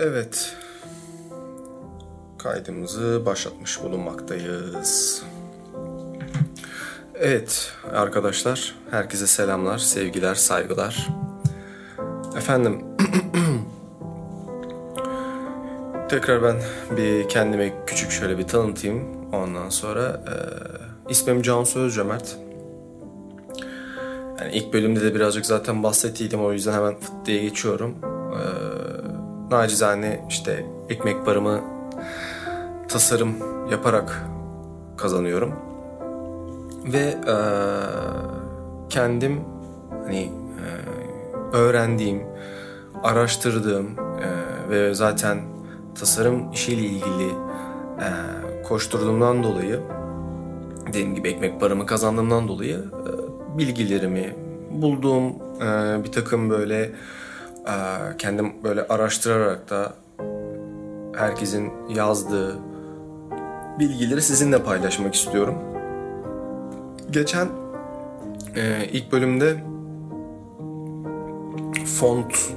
Evet. Kaydımızı başlatmış bulunmaktayız. Evet arkadaşlar, herkese selamlar, sevgiler, saygılar. Efendim, tekrar ben bir kendime küçük şöyle bir tanıtayım. Ondan sonra e, ismim Cansu Özcömert. Yani ilk bölümde de birazcık zaten bahsettiydim o yüzden hemen fıt diye geçiyorum. Nacizane işte ekmek paramı tasarım yaparak kazanıyorum. Ve e, kendim hani e, öğrendiğim, araştırdığım e, ve zaten tasarım işiyle ilgili e, koşturduğumdan dolayı dediğim gibi ekmek paramı kazandığımdan dolayı e, bilgilerimi bulduğum e, bir takım böyle kendim böyle araştırarak da herkesin yazdığı bilgileri sizinle paylaşmak istiyorum. Geçen e, ilk bölümde font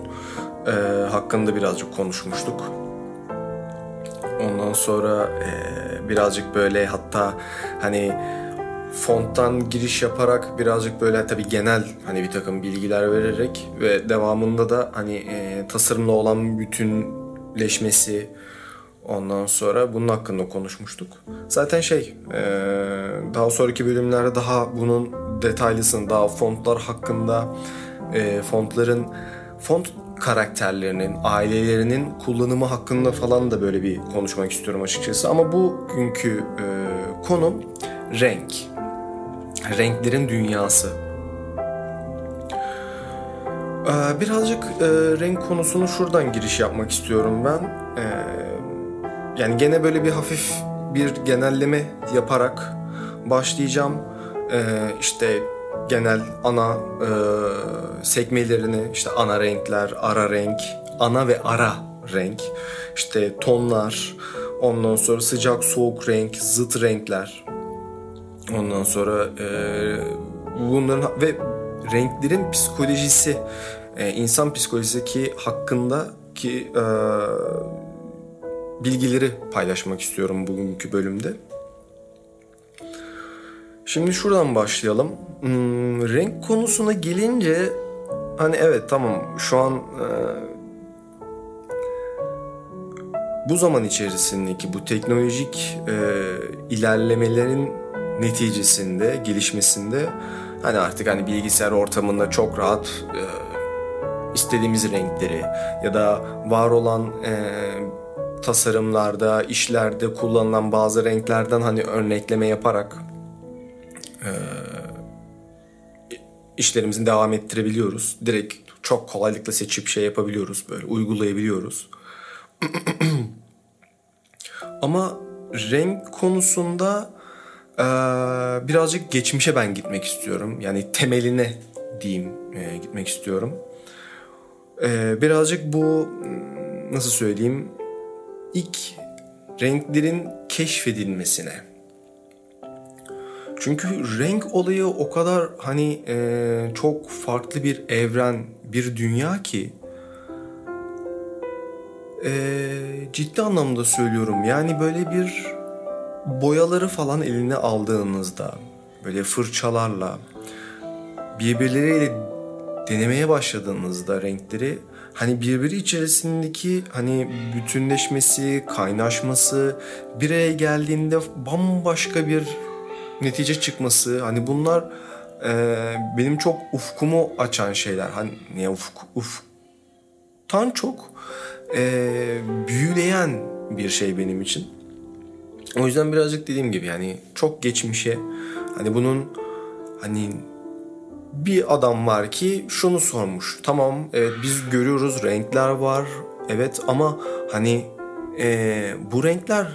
e, hakkında birazcık konuşmuştuk. Ondan sonra e, birazcık böyle hatta hani fonttan giriş yaparak birazcık böyle tabii genel hani bir takım bilgiler vererek ve devamında da hani e, tasarımla olan bütünleşmesi ondan sonra bunun hakkında konuşmuştuk. Zaten şey e, daha sonraki bölümlerde daha bunun detaylısını daha fontlar hakkında e, fontların font karakterlerinin, ailelerinin kullanımı hakkında falan da böyle bir konuşmak istiyorum açıkçası. Ama bugünkü e, konum renk. Renklerin dünyası. E, birazcık e, renk konusunu şuradan giriş yapmak istiyorum ben. E, yani gene böyle bir hafif bir genelleme yaparak başlayacağım. E, işte genel ana e, sekmelerini işte ana renkler, ara renk, ana ve ara renk, işte tonlar, ondan sonra sıcak soğuk renk, zıt renkler. Ondan sonra e, bunların ve renklerin psikolojisi, e, insan psikolojisi ki hakkında ki e, bilgileri paylaşmak istiyorum bugünkü bölümde. Şimdi şuradan başlayalım. Hmm, renk konusuna gelince hani evet tamam şu an e, bu zaman içerisindeki bu teknolojik e, ilerlemelerin neticesinde, gelişmesinde hani artık hani bilgisayar ortamında çok rahat e, istediğimiz renkleri ya da var olan e, tasarımlarda, işlerde kullanılan bazı renklerden hani örnekleme yaparak e, işlerimizin devam ettirebiliyoruz. Direkt çok kolaylıkla seçip şey yapabiliyoruz, böyle uygulayabiliyoruz. Ama renk konusunda e, birazcık geçmişe ben gitmek istiyorum. Yani temeline diyeyim e, gitmek istiyorum. E, birazcık bu nasıl söyleyeyim ilk renklerin keşfedilmesine. Çünkü renk olayı o kadar hani e, çok farklı bir evren, bir dünya ki e, ciddi anlamda söylüyorum. Yani böyle bir boyaları falan eline aldığınızda böyle fırçalarla birbirleriyle denemeye başladığınızda renkleri hani birbiri içerisindeki hani bütünleşmesi, kaynaşması bir araya geldiğinde bambaşka bir netice çıkması hani bunlar e, benim çok ufkumu açan şeyler. Hani niye ufk ufktan çok e, büyüleyen bir şey benim için. O yüzden birazcık dediğim gibi yani çok geçmişe hani bunun hani bir adam var ki şunu sormuş. Tamam evet biz görüyoruz renkler var evet ama hani e, bu renkler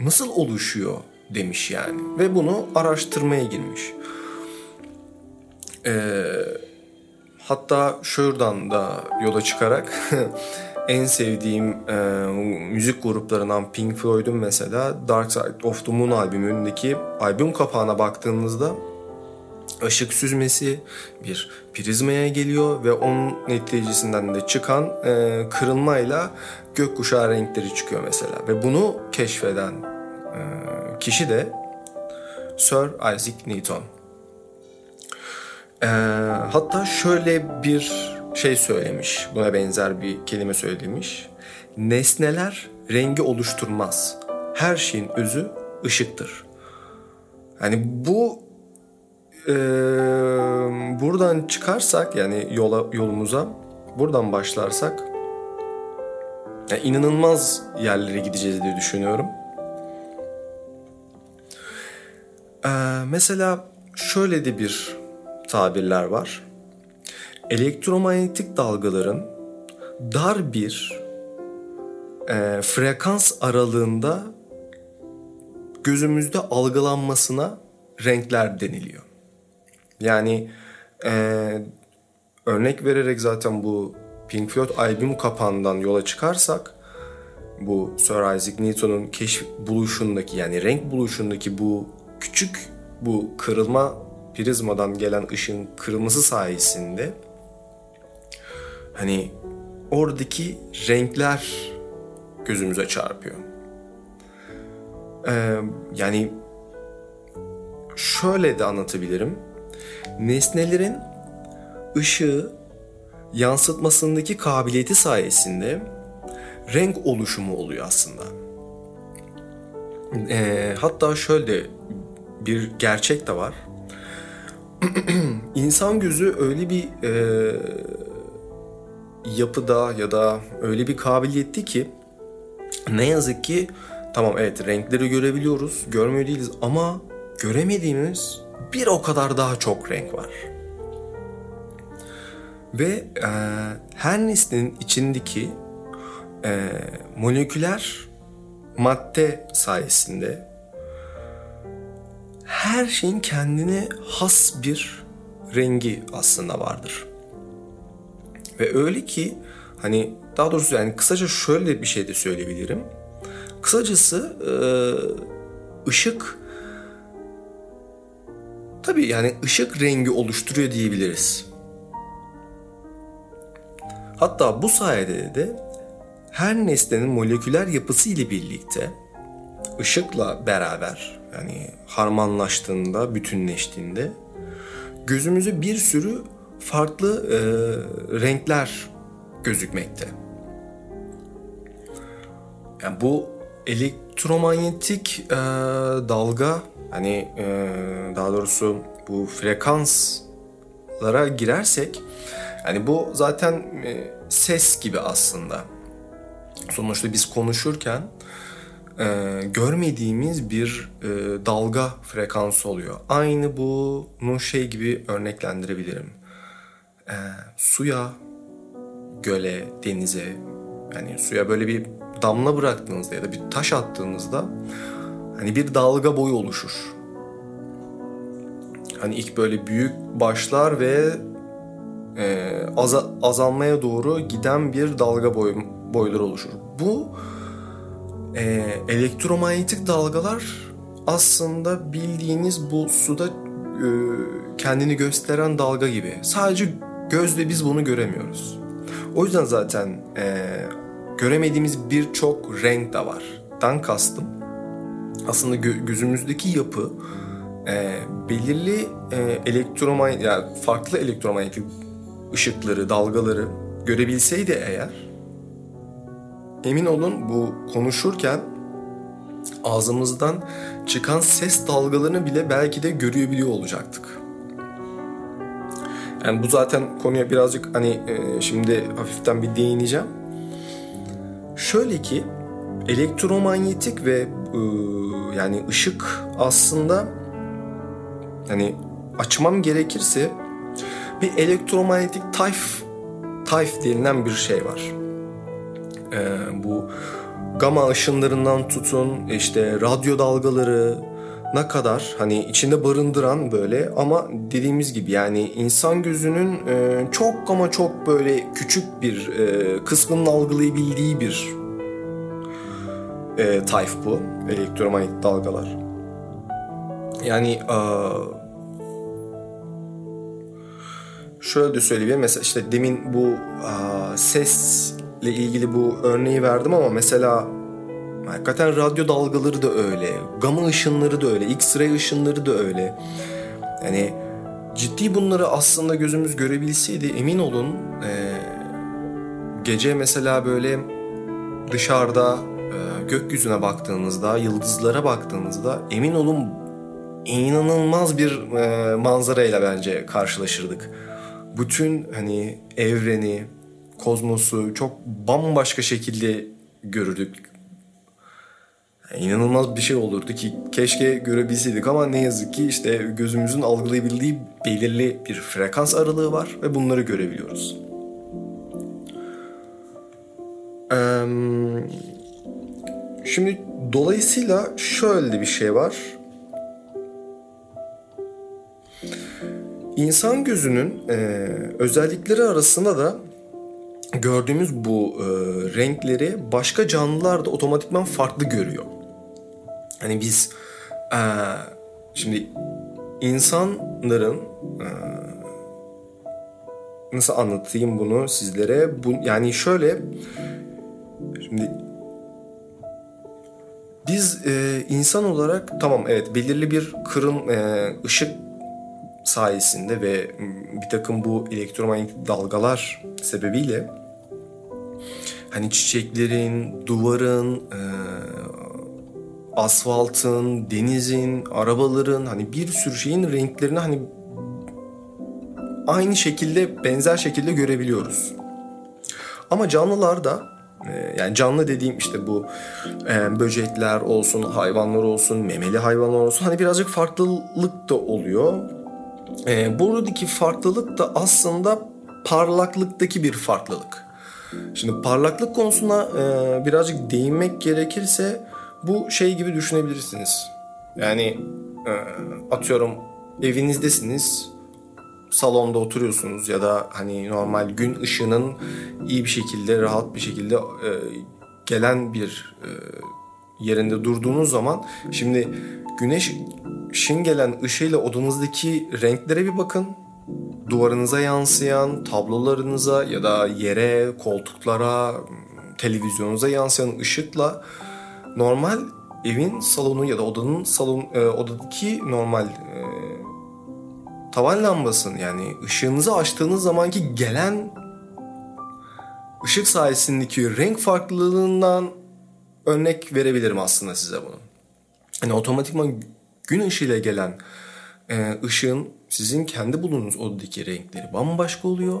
nasıl oluşuyor demiş yani. Ve bunu araştırmaya girmiş. E, hatta şuradan da yola çıkarak en sevdiğim e, müzik gruplarından Pink Floyd'un mesela Dark Side of the Moon albümündeki albüm kapağına baktığınızda ışık süzmesi bir prizmaya geliyor ve onun neticesinden de çıkan e, kırılmayla gökkuşağı renkleri çıkıyor mesela. Ve bunu keşfeden e, kişi de Sir Isaac Newton. E, hatta şöyle bir şey söylemiş, buna benzer bir kelime söylemiş. Nesneler rengi oluşturmaz. Her şeyin özü ışıktır. Yani bu e, buradan çıkarsak yani yola yolumuza buradan başlarsak yani inanılmaz yerlere gideceğiz diye düşünüyorum. Ee, mesela şöyle de bir tabirler var. Elektromanyetik dalgaların dar bir e, frekans aralığında gözümüzde algılanmasına renkler deniliyor. Yani e, örnek vererek zaten bu Pink Floyd albüm kapağından yola çıkarsak bu Sir Isaac Newton'un keşif buluşundaki yani renk buluşundaki bu küçük bu kırılma prizmadan gelen ışın kırılması sayesinde hani oradaki renkler gözümüze çarpıyor. Ee, yani şöyle de anlatabilirim. Nesnelerin ışığı yansıtmasındaki kabiliyeti sayesinde renk oluşumu oluyor aslında. E, hatta şöyle bir gerçek de var. İnsan gözü öyle bir e, yapıda ya da öyle bir kabiliyetli ki ne yazık ki tamam evet renkleri görebiliyoruz, görmüyor değiliz ama göremediğimiz bir o kadar daha çok renk var. Ve e, her nesnenin içindeki e, moleküler madde sayesinde her şeyin kendine has bir rengi aslında vardır. Ve öyle ki hani daha doğrusu yani kısaca şöyle bir şey de söyleyebilirim. Kısacası e, ışık tabii yani ışık rengi oluşturuyor diyebiliriz. Hatta bu sayede de her nesnenin moleküler yapısı ile birlikte ışıkla beraber yani harmanlaştığında, bütünleştiğinde gözümüze bir sürü farklı e, renkler gözükmekte. Yani bu elektromanyetik e, dalga hani e, daha doğrusu bu frekanslara girersek yani bu zaten e, ses gibi aslında. Sonuçta biz konuşurken e, görmediğimiz bir e, dalga frekansı oluyor. Aynı bunu şey gibi örneklendirebilirim. E, suya, göle, denize yani suya böyle bir damla bıraktığınızda ya da bir taş attığınızda hani bir dalga boyu oluşur. Hani ilk böyle büyük başlar ve e, aza, azalmaya doğru giden bir dalga boy, boyları oluşur. Bu e, elektromanyetik dalgalar aslında bildiğiniz bu suda e, kendini gösteren dalga gibi. Sadece gözle biz bunu göremiyoruz. O yüzden zaten e, göremediğimiz birçok renk de var. Dan kastım aslında gö- gözümüzdeki yapı e, belirli e, elektromanyetik yani farklı elektromanyetik ışıkları, dalgaları görebilseydi eğer emin olun bu konuşurken ağzımızdan çıkan ses dalgalarını bile belki de görebiliyor olacaktık. Yani bu zaten konuya birazcık hani e, şimdi hafiften bir değineceğim. Şöyle ki elektromanyetik ve e, yani ışık aslında hani açmam gerekirse bir elektromanyetik tayf tayf denilen bir şey var. Ee, bu gama ışınlarından tutun işte radyo dalgaları ne kadar hani içinde barındıran böyle ama dediğimiz gibi yani insan gözünün e, çok ama çok böyle küçük bir e, kısmının algılayabildiği bir e, tayf bu elektromanyetik dalgalar. Yani e, şöyle de söyleyebilirim. Mesela işte demin bu aa, sesle ilgili bu örneği verdim ama mesela hakikaten radyo dalgaları da öyle. Gama ışınları da öyle. X-ray ışınları da öyle. Yani ciddi bunları aslında gözümüz görebilseydi emin olun e, gece mesela böyle dışarıda e, gökyüzüne baktığınızda, yıldızlara baktığınızda emin olun inanılmaz bir e, manzarayla bence karşılaşırdık. Bütün hani evreni, kozmosu çok bambaşka şekilde görürdük. İnanılmaz bir şey olurdu ki keşke görebilseydik ama ne yazık ki işte gözümüzün algılayabildiği belirli bir frekans aralığı var ve bunları görebiliyoruz. Şimdi dolayısıyla şöyle bir şey var. İnsan gözünün özellikleri arasında da gördüğümüz bu renkleri başka canlılar da otomatikman farklı görüyor. Hani biz e, şimdi insanların e, nasıl anlatayım bunu sizlere? Bu, yani şöyle şimdi biz e, insan olarak tamam evet belirli bir kırın e, ışık sayesinde ve bir takım bu elektromanyetik dalgalar sebebiyle hani çiçeklerin, duvarın, e, asfaltın, denizin, arabaların hani bir sürü şeyin renklerini hani aynı şekilde benzer şekilde görebiliyoruz. Ama canlılarda yani canlı dediğim işte bu böcekler olsun, hayvanlar olsun, memeli hayvanlar olsun hani birazcık farklılık da oluyor. E, buradaki farklılık da aslında parlaklıktaki bir farklılık. Şimdi parlaklık konusuna e, birazcık değinmek gerekirse bu şey gibi düşünebilirsiniz. Yani e, atıyorum evinizdesiniz, salonda oturuyorsunuz ya da hani normal gün ışığının iyi bir şekilde, rahat bir şekilde e, gelen bir e, yerinde durduğunuz zaman şimdi güneş ışın gelen ışığıyla odanızdaki renklere bir bakın. Duvarınıza yansıyan, tablolarınıza ya da yere, koltuklara, televizyonunuza yansıyan ışıkla normal evin salonu ya da odanın salon e, odadaki normal e, tavan lambasının yani ışığınızı açtığınız zamanki gelen ışık sayesindeki renk farklılığından örnek verebilirim aslında size bunu. Hani otomatikman gün ışığıyla gelen e, ışığın sizin kendi bulunduğunuz odadaki renkleri bambaşka oluyor.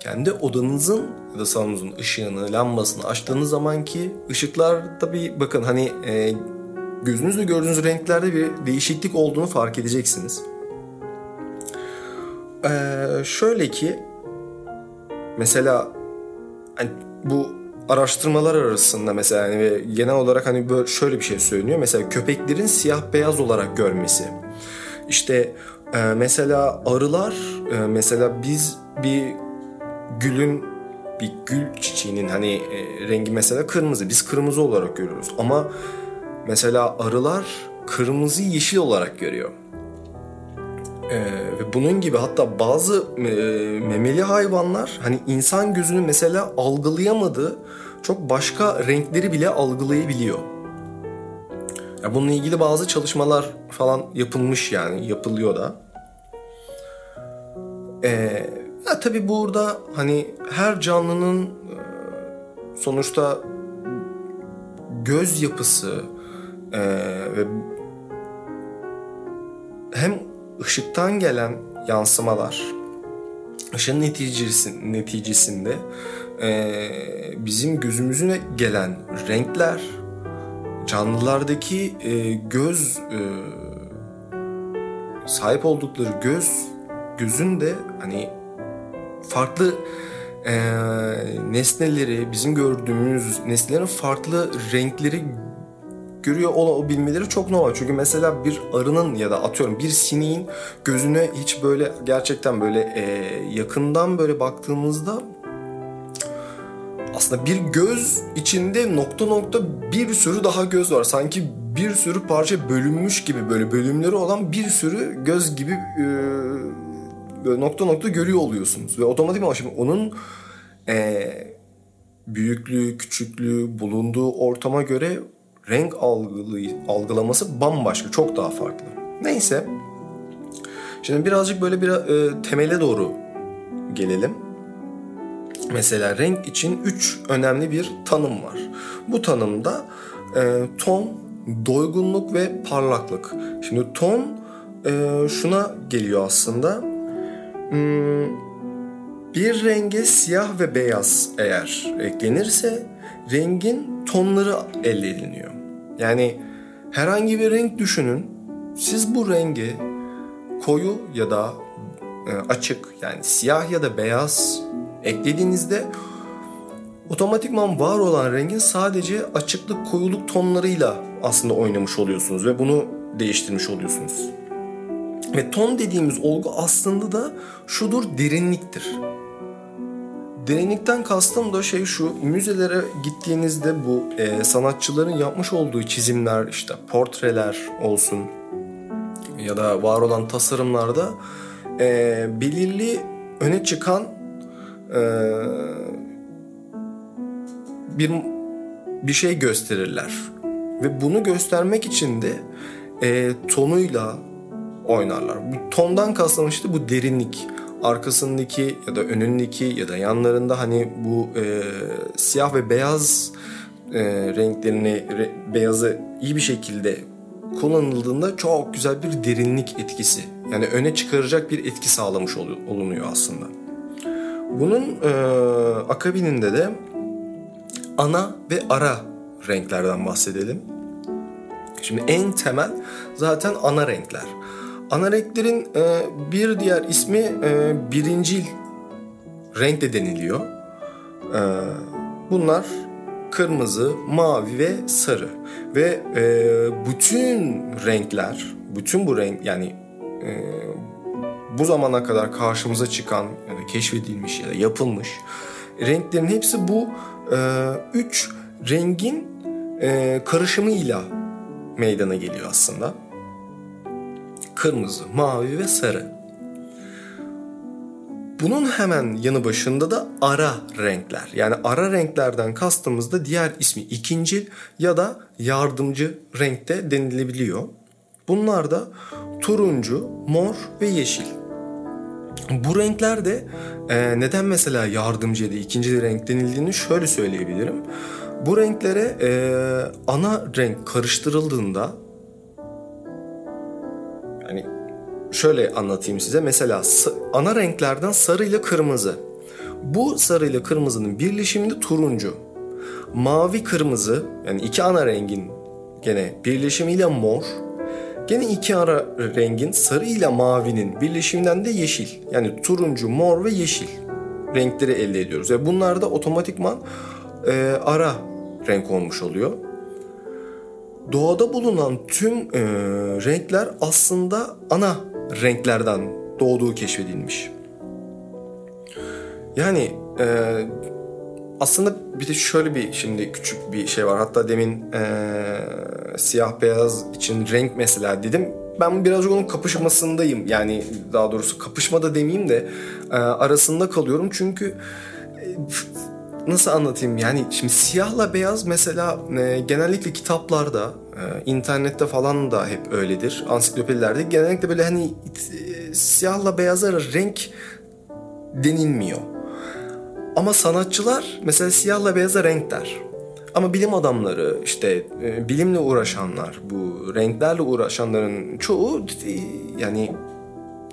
Kendi odanızın ya da salonunuzun ışığını, lambasını açtığınız zamanki ışıklar tabii bakın hani e, gözünüzle gördüğünüz renklerde bir değişiklik olduğunu fark edeceksiniz. Ee, şöyle ki mesela hani bu araştırmalar arasında mesela hani ve genel olarak hani böyle şöyle bir şey söyleniyor. Mesela köpeklerin siyah beyaz olarak görmesi. İşte e, mesela arılar e, mesela biz bir gülün bir gül çiçeğinin hani e, rengi mesela kırmızı. Biz kırmızı olarak görüyoruz. Ama mesela arılar kırmızı yeşil olarak görüyor. Ee, ve bunun gibi hatta bazı e, memeli hayvanlar hani insan gözünü mesela algılayamadığı çok başka renkleri bile algılayabiliyor. Ya bununla ilgili bazı çalışmalar falan yapılmış yani yapılıyor da. Ee, ya tabii burada hani her canlının e, sonuçta göz yapısı e, ve hem ışıktan gelen yansımalar ışığın neticesi, neticesinde e, bizim gözümüzüne gelen renkler canlılardaki e, göz e, sahip oldukları göz gözün de hani farklı e, nesneleri bizim gördüğümüz nesnelerin farklı renkleri görüyor olabilmeleri çok normal. Çünkü mesela bir arının ya da atıyorum bir sineğin gözüne hiç böyle gerçekten böyle e, yakından böyle baktığımızda aslında bir göz içinde nokta nokta bir sürü daha göz var. Sanki bir sürü parça bölünmüş gibi böyle bölümleri olan bir sürü göz gibi e, nokta nokta görüyor oluyorsunuz. Ve otomatikman şimdi onun e, büyüklüğü, küçüklüğü, bulunduğu ortama göre renk algılı, algılaması bambaşka, çok daha farklı. Neyse. Şimdi birazcık böyle bir e, temele doğru gelelim. Mesela renk için üç önemli bir tanım var. Bu tanımda e, ton, doygunluk ve parlaklık. Şimdi ton e, şuna geliyor aslında. Hmm, bir renge siyah ve beyaz eğer eklenirse rengin tonları elde ediliyor. Yani herhangi bir renk düşünün. Siz bu rengi koyu ya da e, açık yani siyah ya da beyaz eklediğinizde otomatikman var olan rengin sadece açıklık koyuluk tonlarıyla aslında oynamış oluyorsunuz ve bunu değiştirmiş oluyorsunuz. Ve ton dediğimiz olgu aslında da şudur derinliktir. Derinlikten kastım da şey şu müzelere gittiğinizde bu e, sanatçıların yapmış olduğu çizimler işte portreler olsun ya da var olan tasarımlarda e, belirli öne çıkan e, bir bir şey gösterirler ve bunu göstermek için de e, tonuyla oynarlar. Bu tondan kastım işte bu derinlik arkasındaki ya da önündeki ya da yanlarında hani bu e, siyah ve beyaz e, renklerini re, beyazı iyi bir şekilde kullanıldığında çok güzel bir derinlik etkisi yani öne çıkaracak bir etki sağlamış olunuyor aslında. Bunun e, akabininde de ana ve ara renklerden bahsedelim. Şimdi en temel zaten ana renkler. Ana renklerin e, bir diğer ismi e, birincil renk de deniliyor. E, bunlar kırmızı, mavi ve sarı. Ve e, bütün renkler, bütün bu renk yani e, bu zamana kadar karşımıza çıkan ya da keşfedilmiş ya da yapılmış renklerin hepsi bu e, üç rengin e, karışımıyla meydana geliyor aslında kırmızı, mavi ve sarı. Bunun hemen yanı başında da ara renkler. Yani ara renklerden kastımız da diğer ismi ikincil ya da yardımcı renkte denilebiliyor. Bunlar da turuncu, mor ve yeşil. Bu renkler de e, neden mesela yardımcı ya ikinci renk denildiğini şöyle söyleyebilirim. Bu renklere e, ana renk karıştırıldığında Hani şöyle anlatayım size. Mesela ana renklerden sarı ile kırmızı. Bu sarı ile kırmızının birleşiminde turuncu. Mavi kırmızı yani iki ana rengin gene birleşimiyle mor. Gene iki ara rengin sarı ile mavinin birleşiminden de yeşil. Yani turuncu, mor ve yeşil renkleri elde ediyoruz. Ve bunlar da otomatikman e, ara renk olmuş oluyor doğada bulunan tüm e, renkler aslında ana renklerden doğduğu keşfedilmiş. Yani e, aslında bir de şöyle bir şimdi küçük bir şey var. Hatta demin e, siyah beyaz için renk mesela dedim. Ben birazcık onun kapışmasındayım. Yani daha doğrusu kapışma da demeyeyim de e, arasında kalıyorum. Çünkü e, nasıl anlatayım yani şimdi siyahla beyaz mesela e, genellikle kitaplarda internette falan da hep öyledir ansiklopedilerde genellikle böyle hani siyahla beyaza renk denilmiyor. Ama sanatçılar mesela siyahla beyaza renk der. Ama bilim adamları işte e, bilimle uğraşanlar bu renklerle uğraşanların çoğu e, yani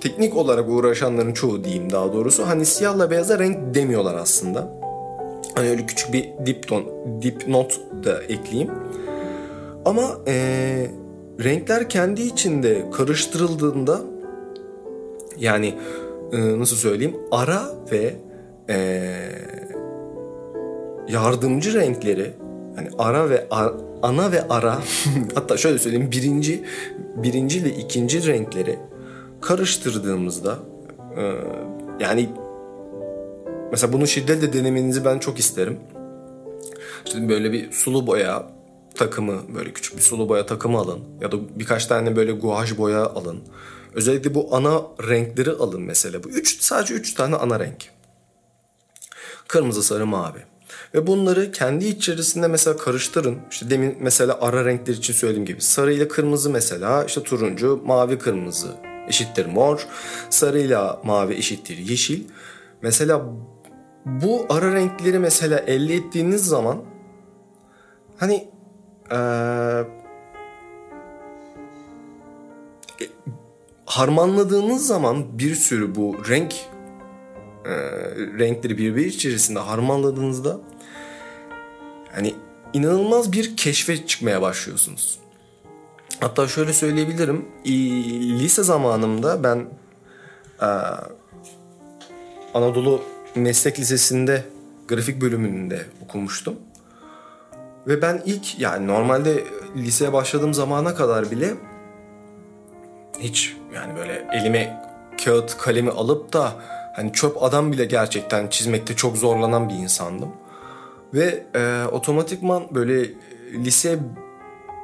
teknik olarak uğraşanların çoğu diyeyim daha doğrusu hani siyahla beyaza renk demiyorlar aslında. Hani öyle küçük bir dipton, dipnot da ekleyeyim. Ama e, renkler kendi içinde karıştırıldığında yani e, nasıl söyleyeyim ara ve e, yardımcı renkleri yani ara ve a, ana ve ara hatta şöyle söyleyeyim birinci birinci ve ikinci renkleri karıştırdığımızda e, yani Mesela bunu şiddetle denemenizi ben çok isterim. İşte böyle bir sulu boya takımı, böyle küçük bir sulu boya takımı alın. Ya da birkaç tane böyle guaj boya alın. Özellikle bu ana renkleri alın mesela. Bu üç, sadece üç tane ana renk. Kırmızı, sarı, mavi. Ve bunları kendi içerisinde mesela karıştırın. İşte demin mesela ara renkler için söylediğim gibi. Sarı ile kırmızı mesela işte turuncu, mavi, kırmızı eşittir mor. Sarı ile mavi eşittir yeşil. Mesela bu ara renkleri mesela elde ettiğiniz zaman hani ee, harmanladığınız zaman bir sürü bu renk e, renkleri birbiri içerisinde harmanladığınızda hani inanılmaz bir keşfe çıkmaya başlıyorsunuz. Hatta şöyle söyleyebilirim. Lise zamanımda ben e, Anadolu Meslek Lisesi'nde grafik bölümünde okumuştum. Ve ben ilk yani normalde liseye başladığım zamana kadar bile hiç yani böyle elime kağıt kalemi alıp da hani çöp adam bile gerçekten çizmekte çok zorlanan bir insandım. Ve e, otomatikman böyle lise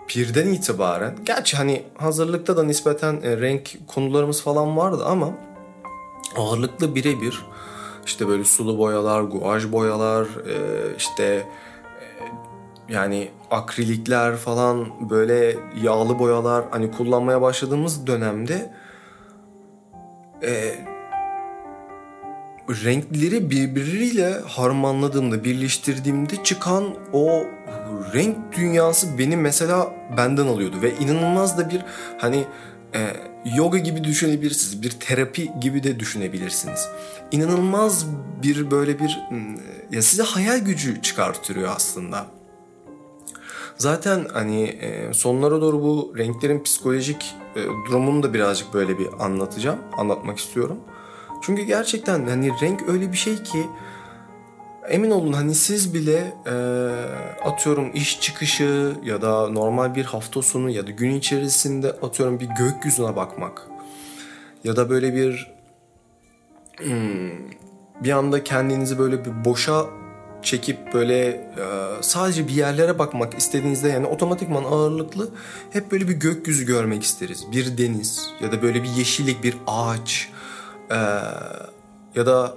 birden itibaren gerçi hani hazırlıkta da nispeten e, renk konularımız falan vardı ama ağırlıklı birebir işte böyle sulu boyalar, guaj boyalar, e, işte e, yani akrilikler falan böyle yağlı boyalar hani kullanmaya başladığımız dönemde e, renkleri birbiriyle harmanladığımda, birleştirdiğimde çıkan o renk dünyası beni mesela benden alıyordu ve inanılmaz da bir hani e, yoga gibi düşünebilirsiniz, bir terapi gibi de düşünebilirsiniz. İnanılmaz bir böyle bir ya size hayal gücü çıkartıyor aslında. Zaten hani e, sonlara doğru bu renklerin psikolojik e, durumunu da birazcık böyle bir anlatacağım, anlatmak istiyorum. Çünkü gerçekten hani renk öyle bir şey ki emin olun hani siz bile e, atıyorum iş çıkışı ya da normal bir hafta sonu ya da gün içerisinde atıyorum bir gökyüzüne bakmak ya da böyle bir hmm, bir anda kendinizi böyle bir boşa çekip böyle e, sadece bir yerlere bakmak istediğinizde yani otomatikman ağırlıklı hep böyle bir gökyüzü görmek isteriz. Bir deniz ya da böyle bir yeşillik, bir ağaç e, ya da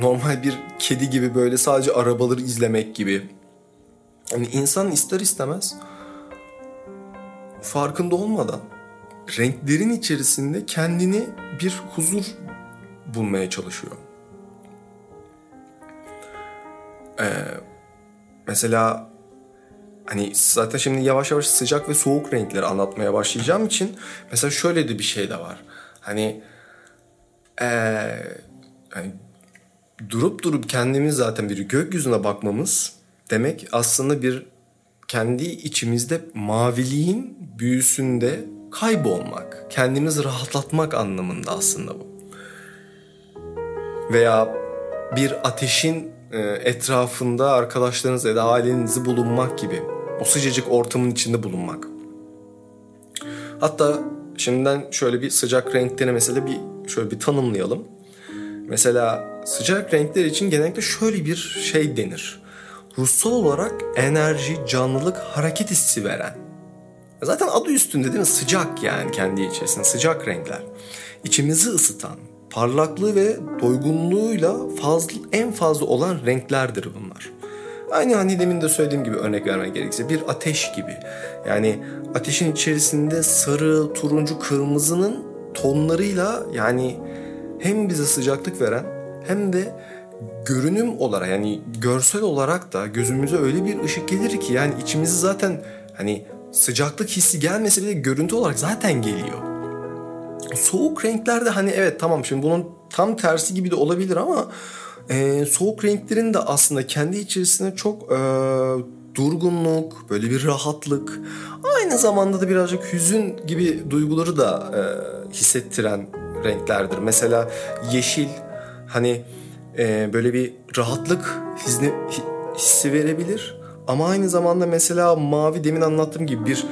normal bir kedi gibi böyle sadece arabaları izlemek gibi. Yani insan ister istemez farkında olmadan renklerin içerisinde kendini bir huzur bulmaya çalışıyor. Ee, mesela hani zaten şimdi yavaş yavaş sıcak ve soğuk renkleri anlatmaya başlayacağım için mesela şöyle de bir şey de var. Hani ee, yani durup durup kendimiz zaten bir gökyüzüne bakmamız demek aslında bir kendi içimizde maviliğin büyüsünde kaybolmak, kendimizi rahatlatmak anlamında aslında bu. Veya bir ateşin e, etrafında arkadaşlarınız ya da ailenizi bulunmak gibi. O sıcacık ortamın içinde bulunmak. Hatta şimdiden şöyle bir sıcak renkleri mesela bir şöyle bir tanımlayalım. Mesela sıcak renkler için genellikle şöyle bir şey denir. Ruhsal olarak enerji, canlılık, hareket hissi veren. Zaten adı üstünde değil mi? Sıcak yani kendi içerisinde sıcak renkler. İçimizi ısıtan, parlaklığı ve doygunluğuyla fazla, en fazla olan renklerdir bunlar. Aynı hani demin de söylediğim gibi örnek vermek gerekirse bir ateş gibi. Yani ateşin içerisinde sarı, turuncu, kırmızının tonlarıyla yani hem bize sıcaklık veren hem de görünüm olarak yani görsel olarak da gözümüze öyle bir ışık gelir ki yani içimizi zaten hani sıcaklık hissi gelmese bile görüntü olarak zaten geliyor. Soğuk renklerde hani evet tamam şimdi bunun tam tersi gibi de olabilir ama e, soğuk renklerin de aslında kendi içerisinde çok e, durgunluk, böyle bir rahatlık, aynı zamanda da birazcık hüzün gibi duyguları da e, hissettiren renklerdir. Mesela yeşil hani e, böyle bir rahatlık hisni, hissi verebilir. Ama aynı zamanda mesela mavi demin anlattığım gibi bir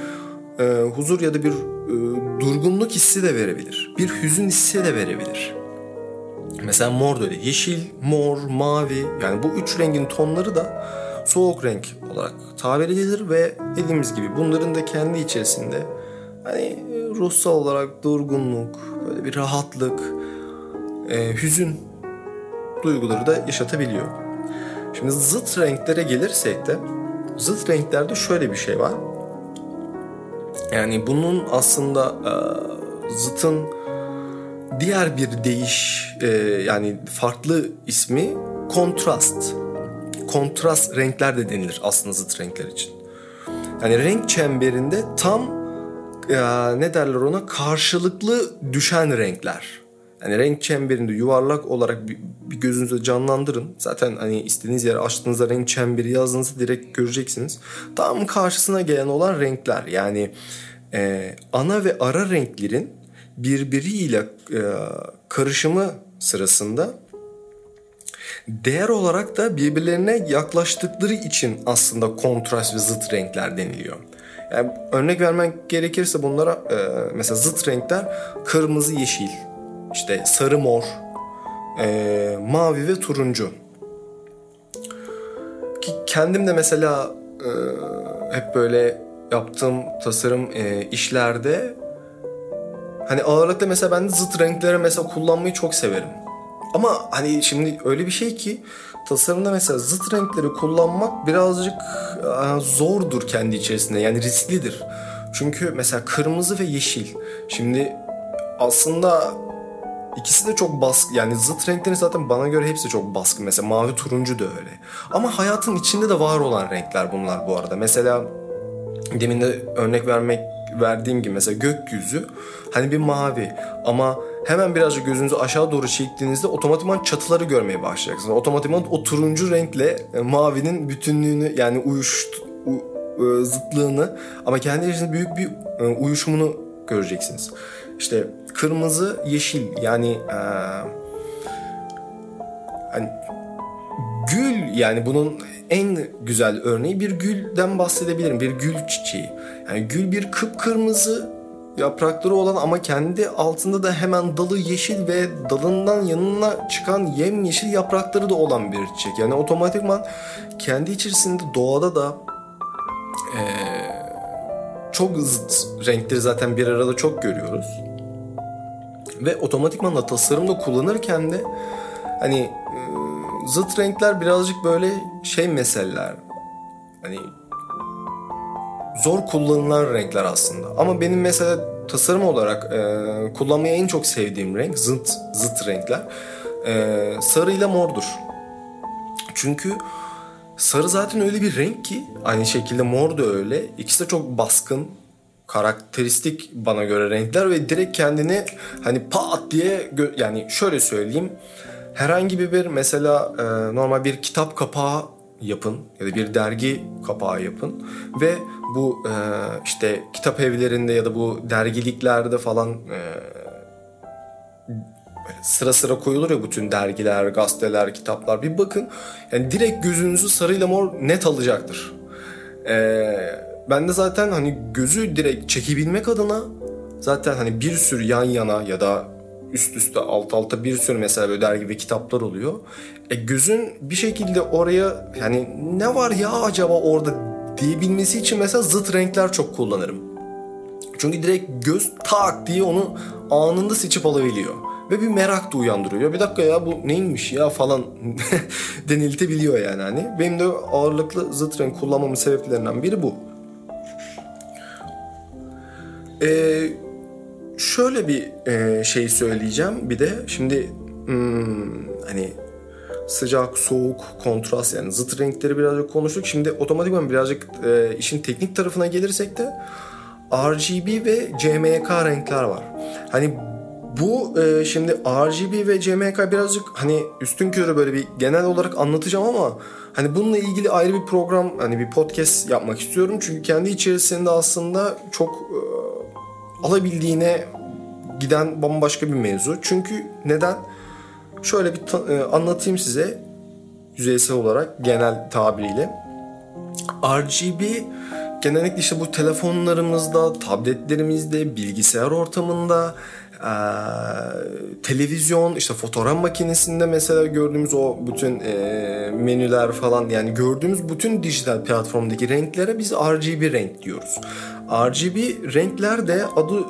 e, huzur ya da bir e, durgunluk hissi de verebilir. Bir hüzün hissi de verebilir. Mesela mor da öyle. Yeşil, mor, mavi yani bu üç rengin tonları da soğuk renk olarak tabir edilir ve dediğimiz gibi bunların da kendi içerisinde hani ruhsal olarak durgunluk, böyle bir rahatlık, e, hüzün duyguları da yaşatabiliyor. Şimdi zıt renklere gelirsek de zıt renklerde şöyle bir şey var. Yani bunun aslında e, zıtın diğer bir değiş e, yani farklı ismi kontrast. Kontrast renkler de denilir aslında zıt renkler için. Yani renk çemberinde tam e, ne derler ona karşılıklı düşen renkler. Yani renk çemberinde yuvarlak olarak bir, bir gözünüzde canlandırın. Zaten hani istediğiniz yere açtığınızda renk çemberi yazdığınızda direkt göreceksiniz. Tam karşısına gelen olan renkler. Yani e, ana ve ara renklerin birbiriyle e, karışımı sırasında değer olarak da birbirlerine yaklaştıkları için aslında kontrast ve zıt renkler deniliyor. Yani örnek vermek gerekirse bunlara e, mesela zıt renkler kırmızı yeşil, işte sarı mor, e, mavi ve turuncu. Ki kendim de mesela e, hep böyle yaptığım tasarım e, işlerde hani ağırlıkta mesela ben de zıt renkleri mesela kullanmayı çok severim. Ama hani şimdi öyle bir şey ki tasarımda mesela zıt renkleri kullanmak birazcık e, zordur kendi içerisinde yani risklidir. Çünkü mesela kırmızı ve yeşil. Şimdi aslında ikisi de çok baskın yani zıt renklerin zaten bana göre hepsi çok baskın. Mesela mavi turuncu da öyle. Ama hayatın içinde de var olan renkler bunlar bu arada. Mesela demin de örnek vermek verdiğim gibi mesela gökyüzü hani bir mavi ama hemen birazcık gözünüzü aşağı doğru çektiğinizde otomatikman çatıları görmeye başlayacaksınız. Otomatikman o turuncu renkle e, mavinin bütünlüğünü yani uyuş e, zıtlığını ama kendi içinde büyük bir e, uyuşumunu göreceksiniz. İşte kırmızı, yeşil yani hani gül yani bunun en güzel örneği bir gülden bahsedebilirim. Bir gül çiçeği. Yani gül bir kıpkırmızı yaprakları olan ama kendi altında da hemen dalı yeşil ve dalından yanına çıkan yemyeşil yaprakları da olan bir çiçek. Yani otomatikman kendi içerisinde doğada da ee, çok zıt renkleri zaten bir arada çok görüyoruz. Ve otomatikman da tasarımda kullanırken de hani zıt renkler birazcık böyle şey meseleler. Hani zor kullanılan renkler aslında. Ama benim mesela tasarım olarak e, kullanmayı en çok sevdiğim renk zıt zıt renkler. E, sarı ile mordur. Çünkü sarı zaten öyle bir renk ki aynı şekilde mor da öyle. İkisi de çok baskın, karakteristik bana göre renkler ve direkt kendini hani pat diye yani şöyle söyleyeyim herhangi bir mesela e, normal bir kitap kapağı yapın ya da bir dergi kapağı yapın ve bu e, işte kitap evlerinde ya da bu dergiliklerde falan e, sıra sıra koyulur ya bütün dergiler, gazeteler, kitaplar bir bakın. Yani direkt gözünüzü sarıyla mor net alacaktır. Ee, ben de zaten hani gözü direkt çekebilmek adına zaten hani bir sürü yan yana ya da üst üste alt alta bir sürü mesela böyle dergi ve kitaplar oluyor. E gözün bir şekilde oraya yani ne var ya acaba orada diyebilmesi için mesela zıt renkler çok kullanırım. Çünkü direkt göz tak diye onu anında seçip alabiliyor. Ve bir merak da uyandırıyor. Bir dakika ya bu neymiş ya falan deniltebiliyor yani hani. Benim de ağırlıklı zıt renk kullanmamın sebeplerinden biri bu. Eee şöyle bir e, şey söyleyeceğim bir de şimdi hmm, hani sıcak, soğuk, kontrast yani zıt renkleri birazcık konuştuk. Şimdi otomatikman birazcık e, işin teknik tarafına gelirsek de RGB ve CMYK renkler var. Hani bu e, şimdi RGB ve CMYK birazcık hani üstün körü böyle bir genel olarak anlatacağım ama hani bununla ilgili ayrı bir program hani bir podcast yapmak istiyorum. Çünkü kendi içerisinde aslında çok e, alabildiğine giden bambaşka bir mevzu. Çünkü neden? Şöyle bir e, anlatayım size yüzeysel olarak genel tabiriyle. RGB genellikle işte bu telefonlarımızda, tabletlerimizde, bilgisayar ortamında, e, televizyon, işte fotoğraf makinesinde mesela gördüğümüz o bütün e, menüler falan yani gördüğümüz bütün dijital platformdaki renklere biz RGB renk diyoruz. RGB renkler de adı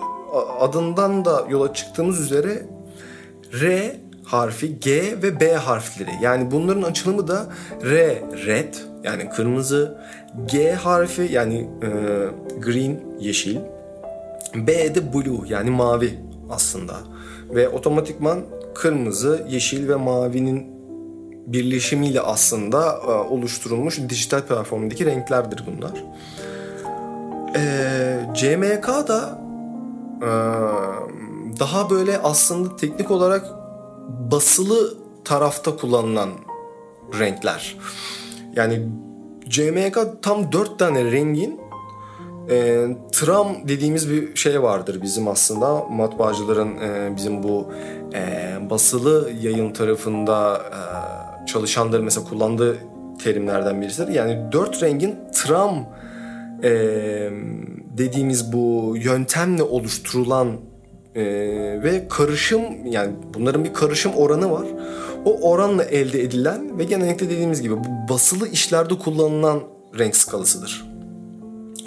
adından da yola çıktığımız üzere R harfi, G ve B harfleri. Yani bunların açılımı da R red yani kırmızı, G harfi yani e, green yeşil, B de blue yani mavi aslında. Ve otomatikman kırmızı, yeşil ve mavinin birleşimiyle aslında e, oluşturulmuş dijital platformdaki renklerdir bunlar. E, CMK da e, daha böyle aslında teknik olarak basılı tarafta kullanılan renkler. Yani CMYK tam dört tane rengin e, tram dediğimiz bir şey vardır bizim aslında matbaacıların e, bizim bu e, basılı yayın tarafında e, çalışanların mesela kullandığı terimlerden birisidir. Yani dört rengin tram e, dediğimiz bu yöntemle oluşturulan e, ve karışım yani bunların bir karışım oranı var. O oranla elde edilen ve genellikle dediğimiz gibi bu basılı işlerde kullanılan renk skalasıdır.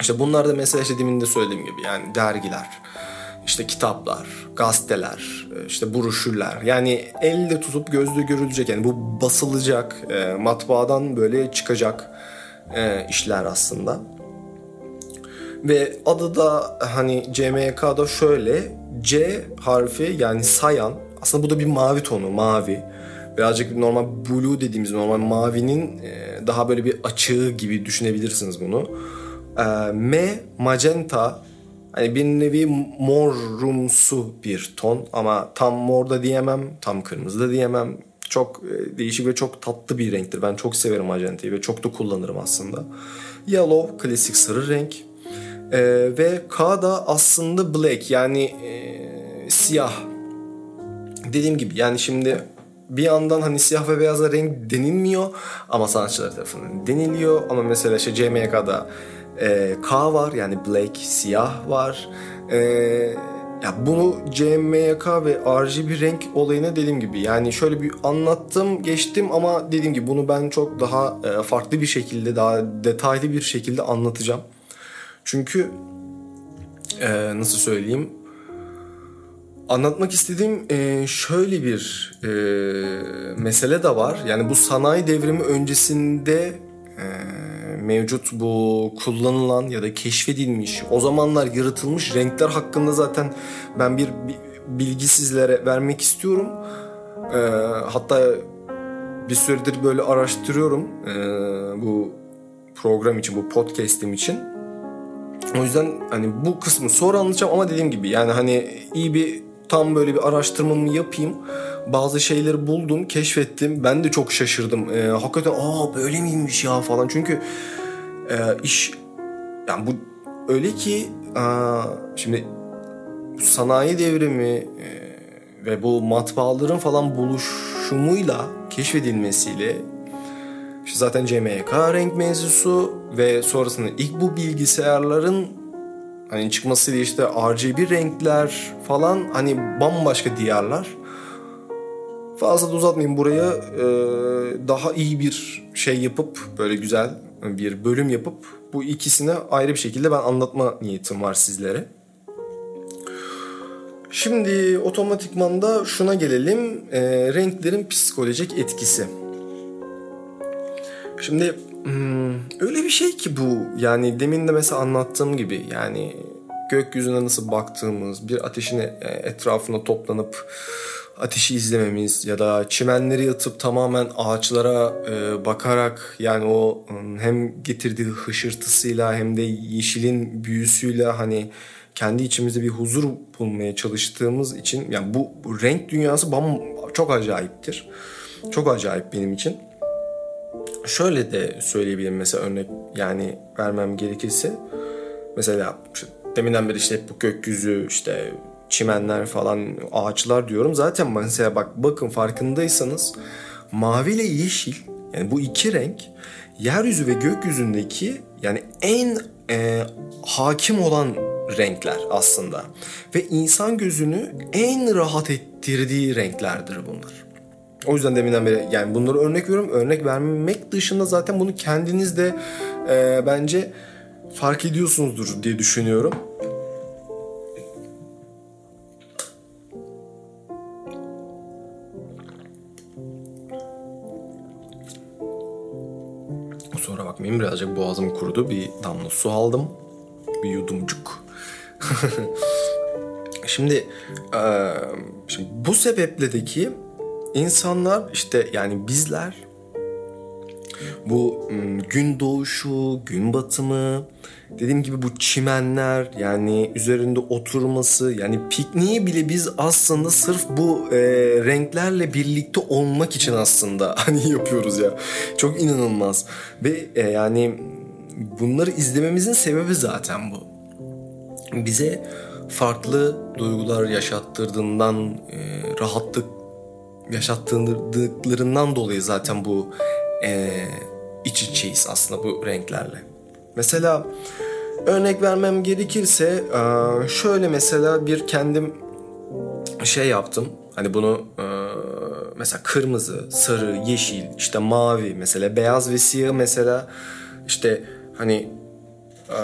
İşte bunlar da mesela işte demin de söylediğim gibi yani dergiler, işte kitaplar, gazeteler, işte broşürler yani elle tutup gözle görülecek yani bu basılacak, e, matbaadan böyle çıkacak e, işler aslında. Ve adı da hani CMYK'da şöyle C harfi yani sayan aslında bu da bir mavi tonu mavi. Birazcık normal blue dediğimiz normal mavinin e, daha böyle bir açığı gibi düşünebilirsiniz bunu. E, M magenta hani bir nevi morumsu bir ton ama tam mor da diyemem tam kırmızı da diyemem. Çok e, değişik ve çok tatlı bir renktir. Ben çok severim magentayı ve çok da kullanırım aslında. Yellow klasik sarı renk. E, ve K da aslında black yani e, siyah. Dediğim gibi yani şimdi bir yandan hani siyah ve beyaza renk denilmiyor ama sanatçılar tarafından deniliyor. Ama mesela işte CMYK'da e, K var yani black, siyah var. E, ya bunu CMYK ve RGB renk olayına dediğim gibi yani şöyle bir anlattım geçtim ama dediğim gibi bunu ben çok daha e, farklı bir şekilde daha detaylı bir şekilde anlatacağım. Çünkü e, nasıl söyleyeyim anlatmak istediğim e, şöyle bir e, mesele de var. Yani bu sanayi devrimi öncesinde mevcut bu kullanılan ya da keşfedilmiş o zamanlar yaratılmış renkler hakkında zaten ben bir bilgi sizlere vermek istiyorum. E, hatta bir süredir böyle araştırıyorum e, bu program için, bu podcast'im için. O yüzden hani bu kısmı sonra anlatacağım ama dediğim gibi yani hani iyi bir tam böyle bir araştırmamı yapayım. Bazı şeyleri buldum, keşfettim. Ben de çok şaşırdım. Ee, hakikaten aa böyle miymiş ya falan. Çünkü e, iş yani bu öyle ki e, şimdi sanayi devrimi e, ve bu matbaaların falan buluşumuyla keşfedilmesiyle işte zaten CMYK renk mevzusu ve sonrasında ilk bu bilgisayarların hani çıkmasıyla işte RGB renkler falan hani bambaşka diyarlar. Fazla da uzatmayayım buraya ee, daha iyi bir şey yapıp böyle güzel bir bölüm yapıp bu ikisini ayrı bir şekilde ben anlatma niyetim var sizlere. Şimdi otomatikman da şuna gelelim. E, renklerin psikolojik etkisi. Şimdi hmm, öyle bir şey ki bu. Yani demin de mesela anlattığım gibi yani gökyüzüne nasıl baktığımız, bir ateşin e, etrafında toplanıp ateşi izlememiz ya da çimenleri yatıp tamamen ağaçlara e, bakarak yani o hem getirdiği hışırtısıyla hem de yeşilin büyüsüyle hani kendi içimizde bir huzur bulmaya çalıştığımız için yani bu, bu renk dünyası bam çok acayiptir. Çok acayip benim için. Şöyle de söyleyebilirim mesela örnek yani vermem gerekirse. Mesela deminden beri işte bu gökyüzü işte çimenler falan ağaçlar diyorum. Zaten mesela bak bakın farkındaysanız mavi ile yeşil yani bu iki renk yeryüzü ve gökyüzündeki yani en e, hakim olan renkler aslında. Ve insan gözünü en rahat ettirdiği renklerdir bunlar. O yüzden deminden beri yani bunları örnek veriyorum. Örnek vermek dışında zaten bunu kendiniz de e, bence fark ediyorsunuzdur diye düşünüyorum. Sonra bakmayın birazcık boğazım kurudu. Bir damla su aldım. Bir yudumcuk. şimdi, e, şimdi bu sebeple de ki insanlar işte yani bizler bu gün doğuşu, gün batımı, dediğim gibi bu çimenler yani üzerinde oturması yani pikniği bile biz aslında sırf bu e, renklerle birlikte olmak için aslında hani yapıyoruz ya. Çok inanılmaz. Ve e, yani bunları izlememizin sebebi zaten bu. Bize farklı duygular yaşattırdığından, e, rahatlık yaşattırdıklarından dolayı zaten bu e, iç içeyiz aslında bu renklerle. Mesela örnek vermem gerekirse e, şöyle mesela bir kendim şey yaptım. Hani bunu e, mesela kırmızı, sarı, yeşil, işte mavi mesela beyaz ve siyah mesela işte hani e,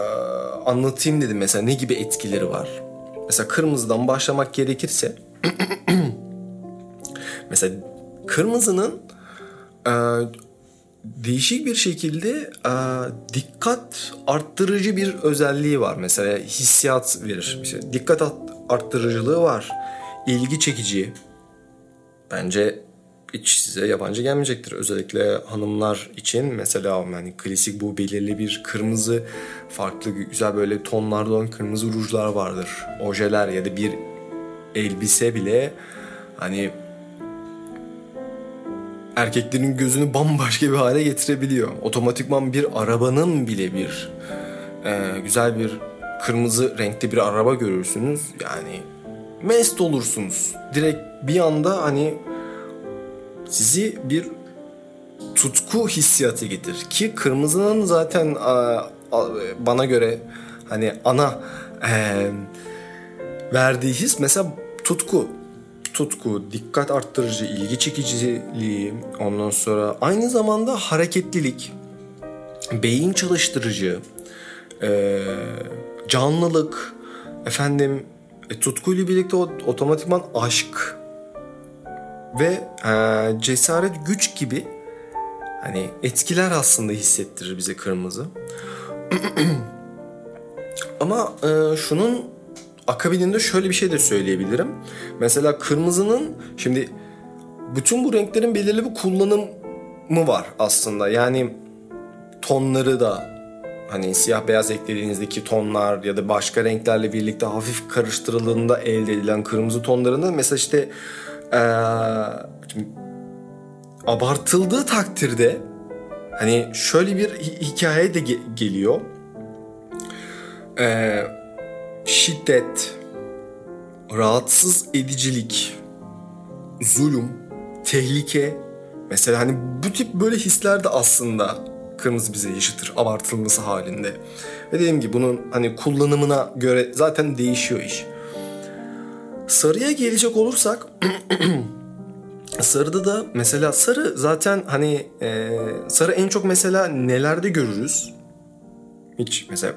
anlatayım dedim mesela ne gibi etkileri var. Mesela kırmızıdan başlamak gerekirse mesela kırmızının değişik bir şekilde e, dikkat arttırıcı bir özelliği var. Mesela hissiyat verir. İşte dikkat arttırıcılığı var. İlgi çekici. Bence hiç size yabancı gelmeyecektir. Özellikle hanımlar için mesela yani klasik bu belirli bir kırmızı farklı güzel böyle tonlarda olan kırmızı rujlar vardır. Ojeler ya da bir elbise bile hani erkeklerin gözünü bambaşka bir hale getirebiliyor. Otomatikman bir arabanın bile bir e, güzel bir kırmızı renkli bir araba görürsünüz. Yani mest olursunuz. Direkt bir anda hani sizi bir tutku hissiyatı getir. Ki kırmızının zaten a, a, bana göre hani ana e, verdiği his mesela tutku tutku, dikkat arttırıcı, ilgi çekiciliği, ondan sonra aynı zamanda hareketlilik, beyin çalıştırıcı, e, canlılık, efendim e, tutkuyla birlikte otomatikman aşk ve e, cesaret, güç gibi hani etkiler aslında hissettirir bize kırmızı. Ama e, şunun akabininde şöyle bir şey de söyleyebilirim. Mesela kırmızının şimdi bütün bu renklerin belirli bir kullanımı var aslında. Yani tonları da hani siyah beyaz eklediğinizdeki tonlar ya da başka renklerle birlikte hafif karıştırıldığında elde edilen kırmızı tonlarında mesela işte ee, abartıldığı takdirde hani şöyle bir hikaye de ge- geliyor. Ee, şiddet, rahatsız edicilik, zulüm, tehlike mesela hani bu tip böyle hisler de aslında kırmızı bize yaşatır abartılması halinde. Ve dediğim gibi bunun hani kullanımına göre zaten değişiyor iş. Sarıya gelecek olursak sarıda da mesela sarı zaten hani e, sarı en çok mesela nelerde görürüz? Hiç mesela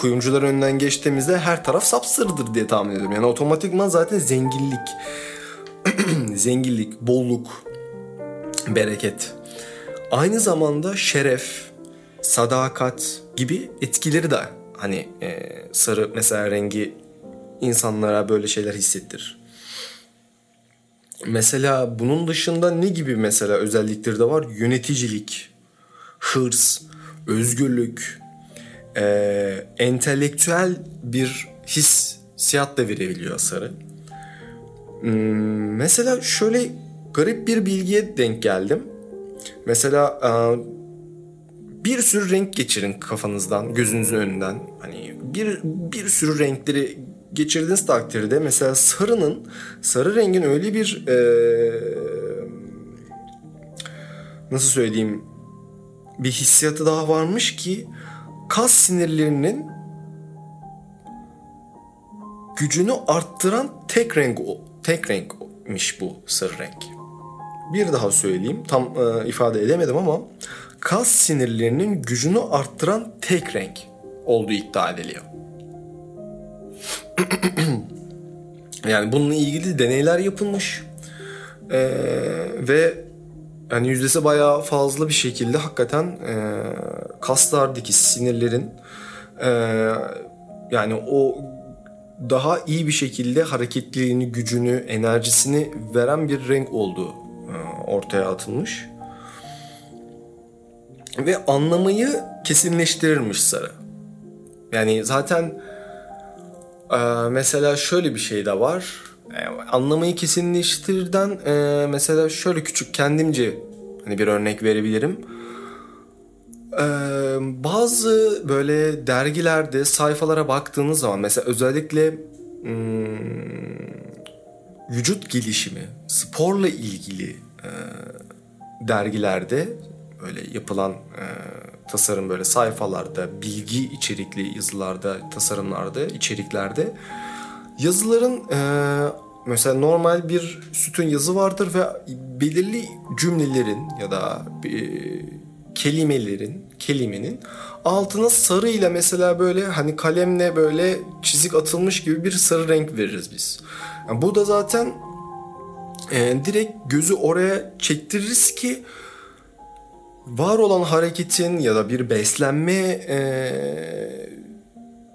kuyumcular önünden geçtiğimizde her taraf sapsırıdır diye tahmin ediyorum. Yani otomatikman zaten zenginlik, zenginlik, bolluk, bereket. Aynı zamanda şeref, sadakat gibi etkileri de hani e, sarı mesela rengi insanlara böyle şeyler hissettirir. Mesela bunun dışında ne gibi mesela özellikleri de var? Yöneticilik, hırs, özgürlük, e, entelektüel bir hissiyat da verebiliyor sarı. Hmm, mesela şöyle garip bir bilgiye denk geldim. Mesela e, bir sürü renk geçirin kafanızdan, gözünüzün önünden. Hani bir bir sürü renkleri geçirdiğiniz takdirde mesela sarının, sarı rengin öyle bir e, nasıl söyleyeyim bir hissiyatı daha varmış ki kas sinirlerinin gücünü arttıran tek renk tek renkmiş bu sarı renk. Bir daha söyleyeyim. Tam e, ifade edemedim ama kas sinirlerinin gücünü arttıran tek renk olduğu iddia ediliyor. yani bununla ilgili deneyler yapılmış. Ee, ve yani yüzdesi bayağı fazla bir şekilde hakikaten e, kaslardaki sinirlerin e, yani o daha iyi bir şekilde hareketliliğini, gücünü, enerjisini veren bir renk olduğu e, ortaya atılmış. Ve anlamayı kesinleştirirmiş sarı. Yani zaten e, mesela şöyle bir şey de var. E, anlamayı kesinleştirden e, mesela şöyle küçük kendimce hani bir örnek verebilirim. E, bazı böyle dergilerde sayfalara baktığınız zaman mesela özellikle hmm, vücut gelişimi, sporla ilgili e, dergilerde böyle yapılan e, tasarım böyle sayfalarda, bilgi içerikli yazılarda, tasarımlarda, içeriklerde yazıların e, mesela normal bir sütun yazı vardır ve belirli cümlelerin ya da e, kelimelerin, kelimenin altına sarıyla mesela böyle hani kalemle böyle çizik atılmış gibi bir sarı renk veririz biz. Yani bu da zaten e, direkt gözü oraya çektiririz ki var olan hareketin ya da bir beslenme e,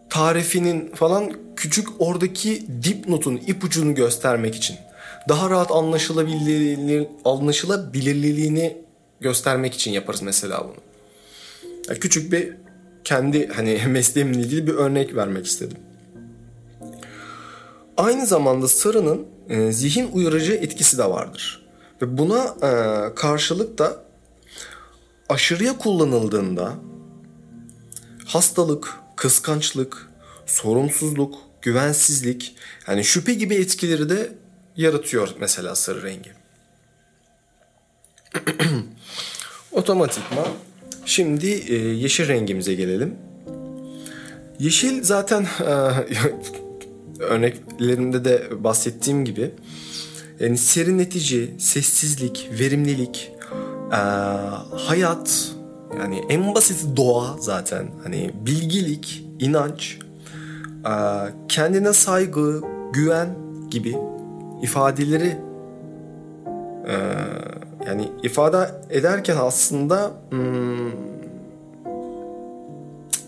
tarifinin falan küçük oradaki dipnotun ipucunu göstermek için daha rahat anlaşılabilir, anlaşılabilirliğini göstermek için yaparız mesela bunu. Yani küçük bir kendi hani mesleğimle ilgili bir örnek vermek istedim. Aynı zamanda sarının e, zihin uyarıcı etkisi de vardır. Ve buna e, karşılık da aşırıya kullanıldığında hastalık, kıskançlık, sorumsuzluk, güvensizlik yani şüphe gibi etkileri de yaratıyor mesela sarı rengi. Otomatikman şimdi e, yeşil rengimize gelelim. Yeşil zaten e, örneklerimde de bahsettiğim gibi yani serinletici, sessizlik, verimlilik, e, hayat yani en basit doğa zaten hani bilgilik, inanç, kendine saygı, güven gibi ifadeleri e, yani ifade ederken aslında hmm,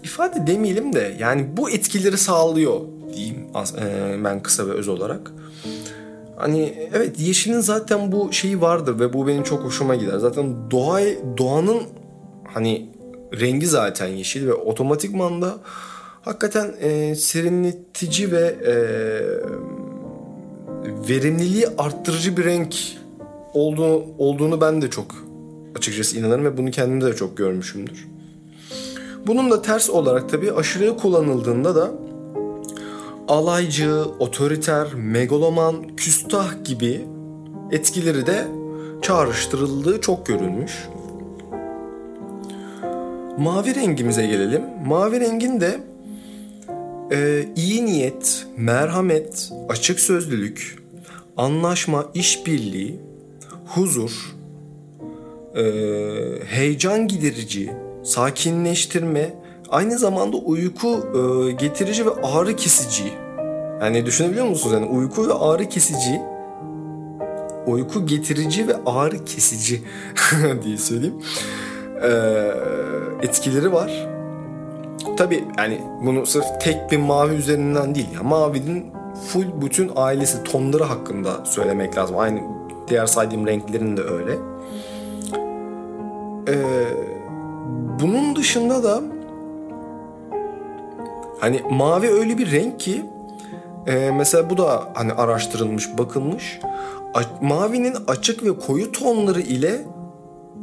ifade demeyelim de yani bu etkileri sağlıyor diyeyim e, ben kısa ve öz olarak. Hani evet yeşilin zaten bu şeyi vardır ve bu benim çok hoşuma gider. Zaten doğa doğanın hani rengi zaten yeşil ve otomatikman da hakikaten e, serinletici ve e, verimliliği arttırıcı bir renk olduğu, olduğunu ben de çok açıkçası inanırım ve bunu kendimde de çok görmüşümdür. Bunun da ters olarak tabii aşırıya kullanıldığında da alaycı, otoriter, megaloman, küstah gibi etkileri de çağrıştırıldığı çok görülmüş. Mavi rengimize gelelim. Mavi rengin de e, iyi niyet, merhamet, açık sözlülük, anlaşma, işbirliği, huzur, e, heyecan giderici, sakinleştirme, aynı zamanda uyku e, getirici ve ağrı kesici. Yani düşünebiliyor musunuz? Yani uyku ve ağrı kesici, uyku getirici ve ağrı kesici diye söyleyeyim. E, etkileri var. Tabi yani bunu sırf tek bir mavi üzerinden değil. Yani mavinin full bütün ailesi tonları hakkında söylemek lazım. Aynı diğer saydığım renklerin de öyle. Ee, bunun dışında da hani mavi öyle bir renk ki e, mesela bu da hani araştırılmış, bakılmış. A- mavinin açık ve koyu tonları ile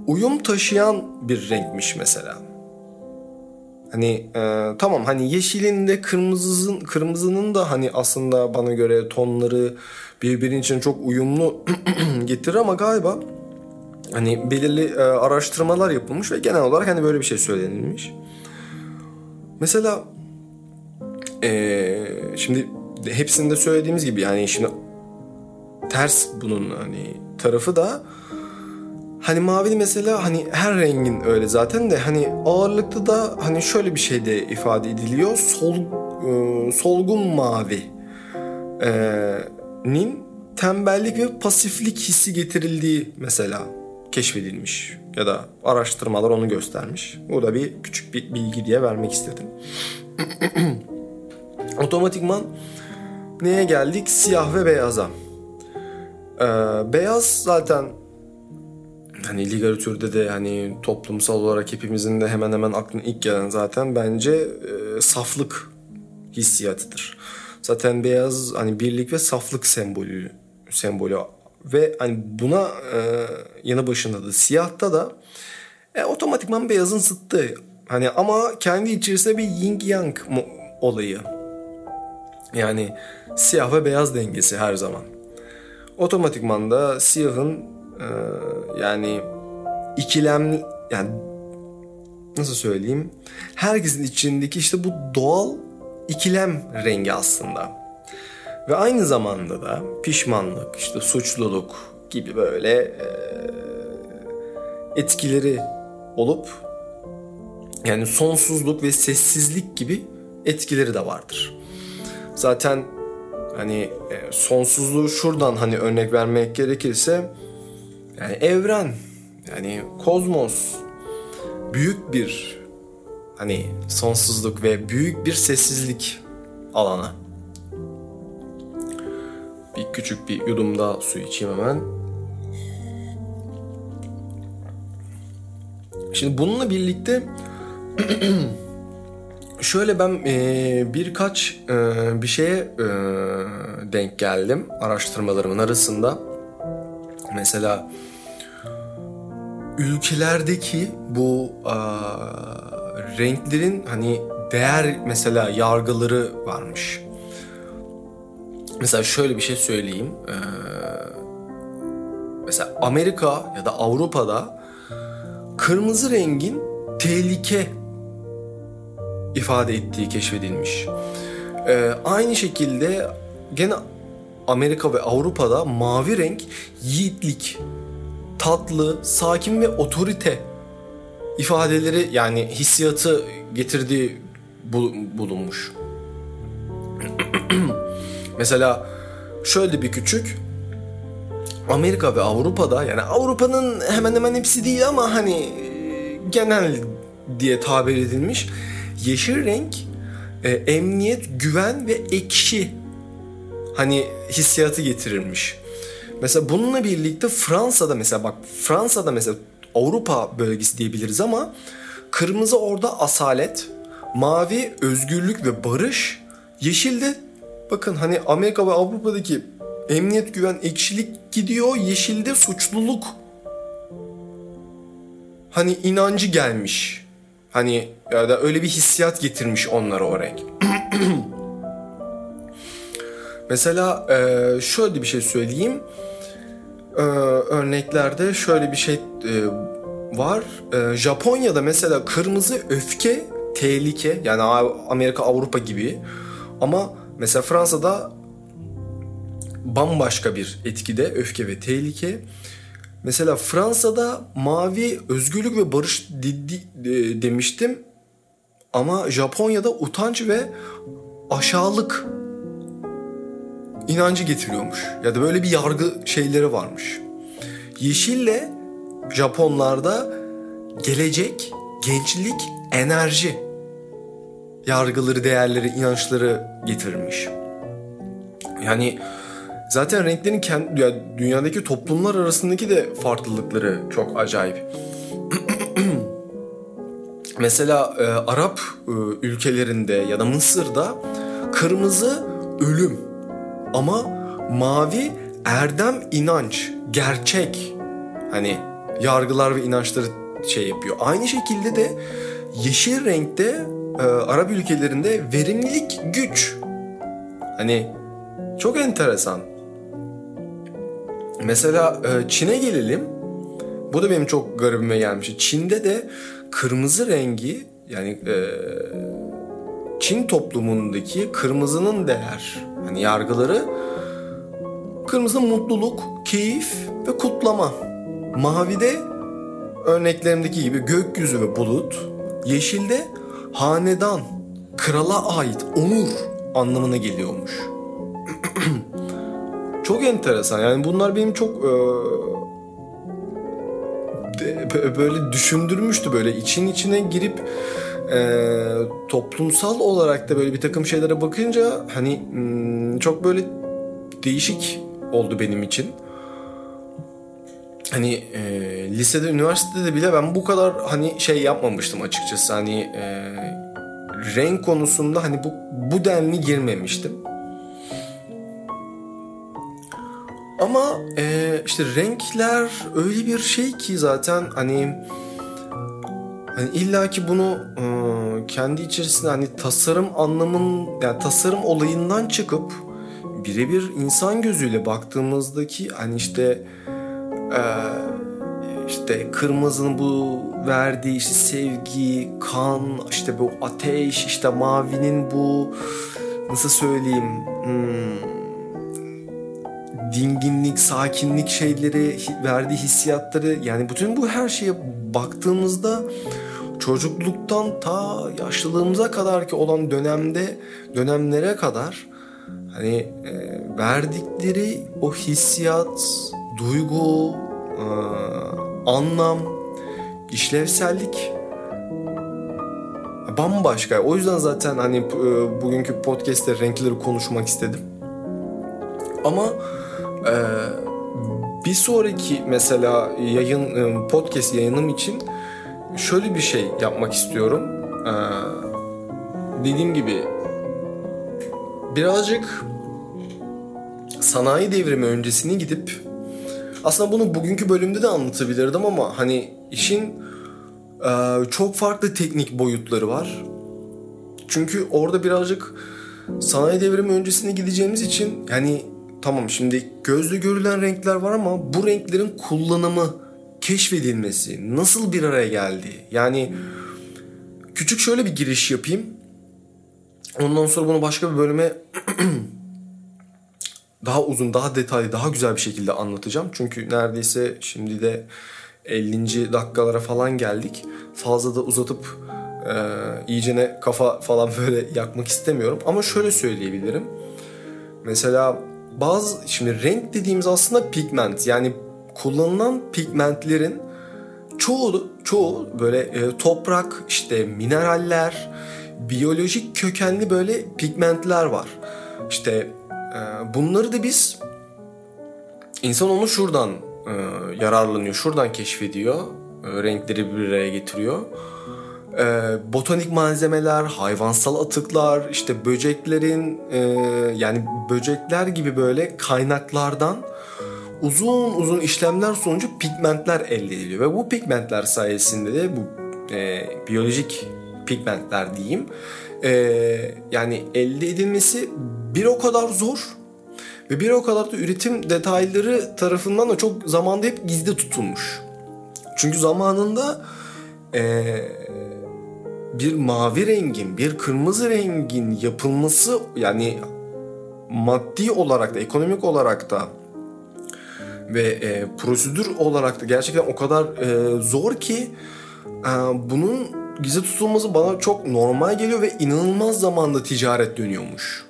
uyum taşıyan bir renkmiş mesela. Hani e, tamam hani yeşilin de kırmızının kırmızının da hani aslında bana göre tonları birbirinin için çok uyumlu getirir ama galiba hani belirli e, araştırmalar yapılmış ve genel olarak hani böyle bir şey söylenilmiş. Mesela e, şimdi hepsinde söylediğimiz gibi yani şimdi ters bunun hani tarafı da Hani mavi mesela hani her rengin öyle zaten de hani ağırlıklı da hani şöyle bir şey de ifade ediliyor. Sol, e, solgun mavi e, nin tembellik ve pasiflik hissi getirildiği mesela keşfedilmiş ya da araştırmalar onu göstermiş. Bu da bir küçük bir bilgi diye vermek istedim. Otomatikman neye geldik? Siyah ve beyaza. Ee, beyaz zaten hani literatürde de hani toplumsal olarak hepimizin de hemen hemen aklına ilk gelen zaten bence e, saflık hissiyatıdır. Zaten beyaz hani birlik ve saflık sembolü sembolü ve hani buna e, yanı başında da siyahta da e, otomatikman beyazın zıttı. Hani ama kendi içerisinde bir yin yang olayı. Yani siyah ve beyaz dengesi her zaman. Otomatikman da siyahın e, yani ikilem yani nasıl söyleyeyim herkesin içindeki işte bu doğal ikilem rengi aslında. Ve aynı zamanda da pişmanlık, işte suçluluk gibi böyle e, etkileri olup yani sonsuzluk ve sessizlik gibi etkileri de vardır. Zaten hani e, sonsuzluğu şuradan hani örnek vermek gerekirse yani evren yani kozmos büyük bir hani sonsuzluk ve büyük bir sessizlik alanı. Bir küçük bir yudum daha su içeyim hemen. Şimdi bununla birlikte şöyle ben e, birkaç e, bir şeye e, denk geldim araştırmalarımın arasında. Mesela ülkelerdeki bu a, renklerin hani değer mesela yargıları varmış. Mesela şöyle bir şey söyleyeyim. Ee, mesela Amerika ya da Avrupa'da kırmızı rengin tehlike ifade ettiği keşfedilmiş. Ee, aynı şekilde gene Amerika ve Avrupa'da mavi renk yiğitlik, tatlı, sakin ve otorite ifadeleri yani hissiyatı getirdiği bulunmuş. Mesela şöyle bir küçük Amerika ve Avrupa'da yani Avrupa'nın hemen hemen hepsi değil ama hani genel diye tabir edilmiş yeşil renk e, emniyet, güven ve ekşi hani hissiyatı getirirmiş. Mesela bununla birlikte Fransa'da mesela bak Fransa'da mesela Avrupa bölgesi diyebiliriz ama kırmızı orada asalet, mavi özgürlük ve barış, yeşil de bakın hani Amerika ve Avrupa'daki emniyet güven ekşilik gidiyor, yeşilde suçluluk. Hani inancı gelmiş. Hani ya da öyle bir hissiyat getirmiş onlara o Mesela şöyle bir şey söyleyeyim e, örneklerde şöyle bir şey e, var. E, Japonya'da mesela kırmızı öfke, tehlike yani Amerika, Avrupa gibi. Ama mesela Fransa'da bambaşka bir etkide öfke ve tehlike. Mesela Fransa'da mavi özgürlük ve barış de, de, demiştim. Ama Japonya'da utanç ve aşağılık inancı getiriyormuş. Ya da böyle bir yargı şeyleri varmış. Yeşille Japonlarda gelecek, gençlik, enerji yargıları, değerleri, inançları getirilmiş. Yani zaten renklerin kendi, ya dünyadaki toplumlar arasındaki de farklılıkları çok acayip. Mesela e, Arap e, ülkelerinde ya da Mısır'da kırmızı ölüm ama mavi erdem inanç, gerçek. Hani yargılar ve inançları şey yapıyor. Aynı şekilde de yeşil renkte e, Arap ülkelerinde verimlilik, güç. Hani çok enteresan. Mesela e, Çin'e gelelim. Bu da benim çok garibime gelmiş. Çin'de de kırmızı rengi yani e, Çin toplumundaki kırmızının değer hani yargıları kırmızı mutluluk, keyif ve kutlama. Mavide örneklerimdeki gibi gökyüzü ve bulut, yeşilde hanedan, krala ait onur anlamına geliyormuş. çok enteresan. Yani bunlar benim çok e, böyle düşündürmüştü böyle için içine girip e, toplumsal olarak da böyle bir takım şeylere bakınca hani hmm, çok böyle değişik oldu benim için. Hani e, lisede, üniversitede bile ben bu kadar hani şey yapmamıştım açıkçası. Hani e, renk konusunda hani bu bu denli girmemiştim. Ama e, işte renkler öyle bir şey ki zaten hani hani illaki bunu e, kendi içerisinde hani tasarım anlamın yani tasarım olayından çıkıp birebir insan gözüyle baktığımızdaki hani işte e, işte kırmızının bu verdiği işte sevgi, kan, işte bu ateş, işte mavinin bu nasıl söyleyeyim hmm, dinginlik, sakinlik şeyleri, verdiği hissiyatları yani bütün bu her şeye baktığımızda çocukluktan ta yaşlılığımıza kadar ki olan dönemde dönemlere kadar hani e, verdikleri o hissiyat, duygu, e, anlam, işlevsellik bambaşka. O yüzden zaten hani e, bugünkü podcast'te renkleri konuşmak istedim. Ama e, bir sonraki mesela yayın e, podcast yayınım için şöyle bir şey yapmak istiyorum. E, dediğim gibi birazcık sanayi devrimi öncesini gidip aslında bunu bugünkü bölümde de anlatabilirdim ama hani işin e, çok farklı teknik boyutları var. Çünkü orada birazcık sanayi devrimi öncesine gideceğimiz için yani tamam şimdi gözle görülen renkler var ama bu renklerin kullanımı, keşfedilmesi, nasıl bir araya geldi? Yani küçük şöyle bir giriş yapayım. Ondan sonra bunu başka bir bölüme daha uzun, daha detaylı, daha güzel bir şekilde anlatacağım. Çünkü neredeyse şimdi de 50. dakikalara falan geldik. Fazla da uzatıp e, iyicene kafa falan böyle yakmak istemiyorum. Ama şöyle söyleyebilirim. Mesela bazı şimdi renk dediğimiz aslında pigment yani kullanılan pigmentlerin çoğu çoğu böyle e, toprak işte mineraller biyolojik kökenli böyle pigmentler var. İşte e, bunları da biz insan onu şuradan e, yararlanıyor, şuradan keşfediyor, e, renkleri bir araya getiriyor e, botanik malzemeler, hayvansal atıklar, işte böceklerin e, yani böcekler gibi böyle kaynaklardan uzun uzun işlemler sonucu pigmentler elde ediliyor ve bu pigmentler sayesinde de bu e, biyolojik pigmentler diyeyim e, yani elde edilmesi bir o kadar zor ve bir o kadar da üretim detayları tarafından da çok zamanda hep gizli tutulmuş. Çünkü zamanında eee bir mavi rengin, bir kırmızı rengin yapılması yani maddi olarak da ekonomik olarak da ve e, prosedür olarak da gerçekten o kadar e, zor ki e, bunun gizli tutulması bana çok normal geliyor ve inanılmaz zamanda ticaret dönüyormuş.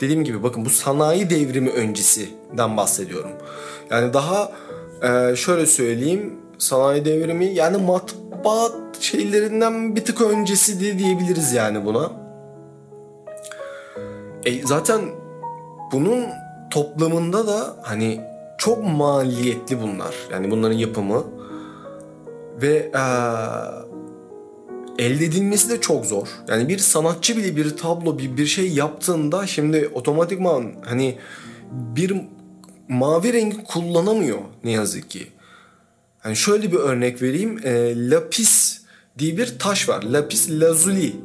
Dediğim gibi bakın bu sanayi devrimi öncesinden bahsediyorum. Yani daha e, şöyle söyleyeyim sanayi devrimi yani matbaa şeylerinden bir tık öncesi de diyebiliriz yani buna. E, zaten bunun toplamında da hani çok maliyetli bunlar. Yani bunların yapımı ve e, elde edilmesi de çok zor. Yani bir sanatçı bile bir tablo bir, bir şey yaptığında şimdi otomatikman hani bir mavi rengi kullanamıyor ne yazık ki. Hani şöyle bir örnek vereyim. E, lapis diye bir taş var. Lapis lazuli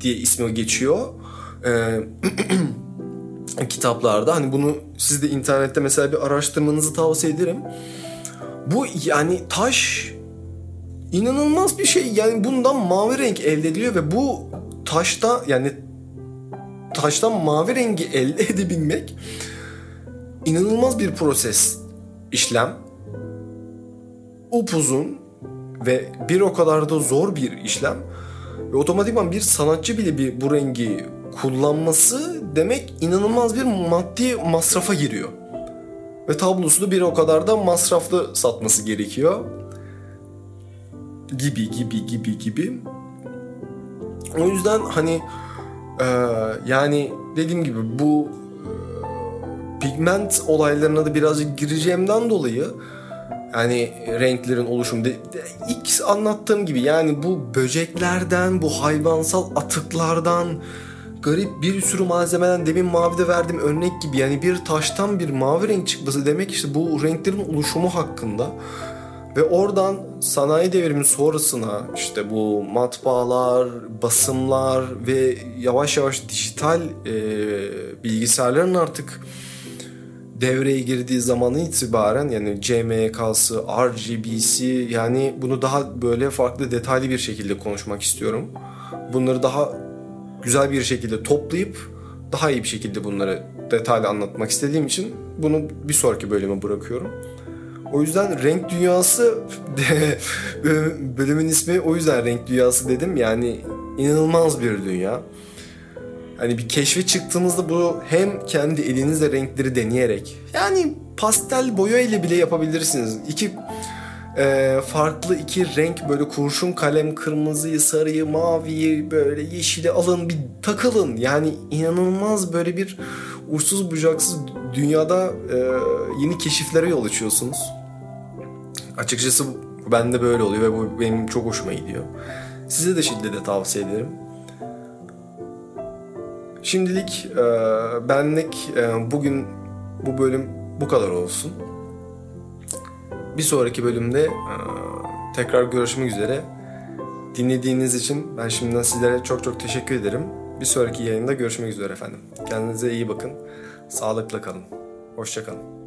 diye ismi geçiyor. E, kitaplarda hani bunu siz de internette mesela bir araştırmanızı tavsiye ederim. Bu yani taş inanılmaz bir şey. Yani bundan mavi renk elde ediliyor ve bu taşta yani taştan mavi rengi elde edebilmek inanılmaz bir proses, işlem upuzun ve bir o kadar da zor bir işlem. Ve otomatikman bir sanatçı bile bir bu rengi kullanması demek inanılmaz bir maddi masrafa giriyor. Ve tablosu da bir o kadar da masraflı satması gerekiyor. Gibi gibi gibi gibi. O yüzden hani e, yani dediğim gibi bu e, pigment olaylarına da birazcık gireceğimden dolayı yani renklerin oluşumu de, de, ilk anlattığım gibi yani bu böceklerden bu hayvansal atıklardan garip bir sürü malzemeden demin mavide verdiğim örnek gibi yani bir taştan bir mavi renk çıkması demek işte bu renklerin oluşumu hakkında ve oradan sanayi devrimi sonrasına işte bu matbaalar, basımlar ve yavaş yavaş dijital e, bilgisayarların artık devreye girdiği zamanın itibaren yani CMYK'sı, RGB'si yani bunu daha böyle farklı detaylı bir şekilde konuşmak istiyorum. Bunları daha güzel bir şekilde toplayıp daha iyi bir şekilde bunları detaylı anlatmak istediğim için bunu bir sonraki bölüme bırakıyorum. O yüzden renk dünyası bölümün ismi o yüzden renk dünyası dedim. Yani inanılmaz bir dünya. Hani bir keşfe çıktığınızda bu hem kendi elinizle renkleri deneyerek yani pastel boya ile bile yapabilirsiniz. İki e, farklı iki renk böyle kurşun kalem kırmızıyı, sarıyı, maviyi böyle yeşili alın bir takılın. Yani inanılmaz böyle bir uçsuz bucaksız dünyada e, yeni keşiflere yol açıyorsunuz. Açıkçası ben de böyle oluyor ve bu benim çok hoşuma gidiyor. Size de şiddetle tavsiye ederim. Şimdilik e, benlik e, bugün bu bölüm bu kadar olsun. Bir sonraki bölümde e, tekrar görüşmek üzere. Dinlediğiniz için ben şimdiden sizlere çok çok teşekkür ederim. Bir sonraki yayında görüşmek üzere efendim. Kendinize iyi bakın. Sağlıkla kalın. Hoşçakalın.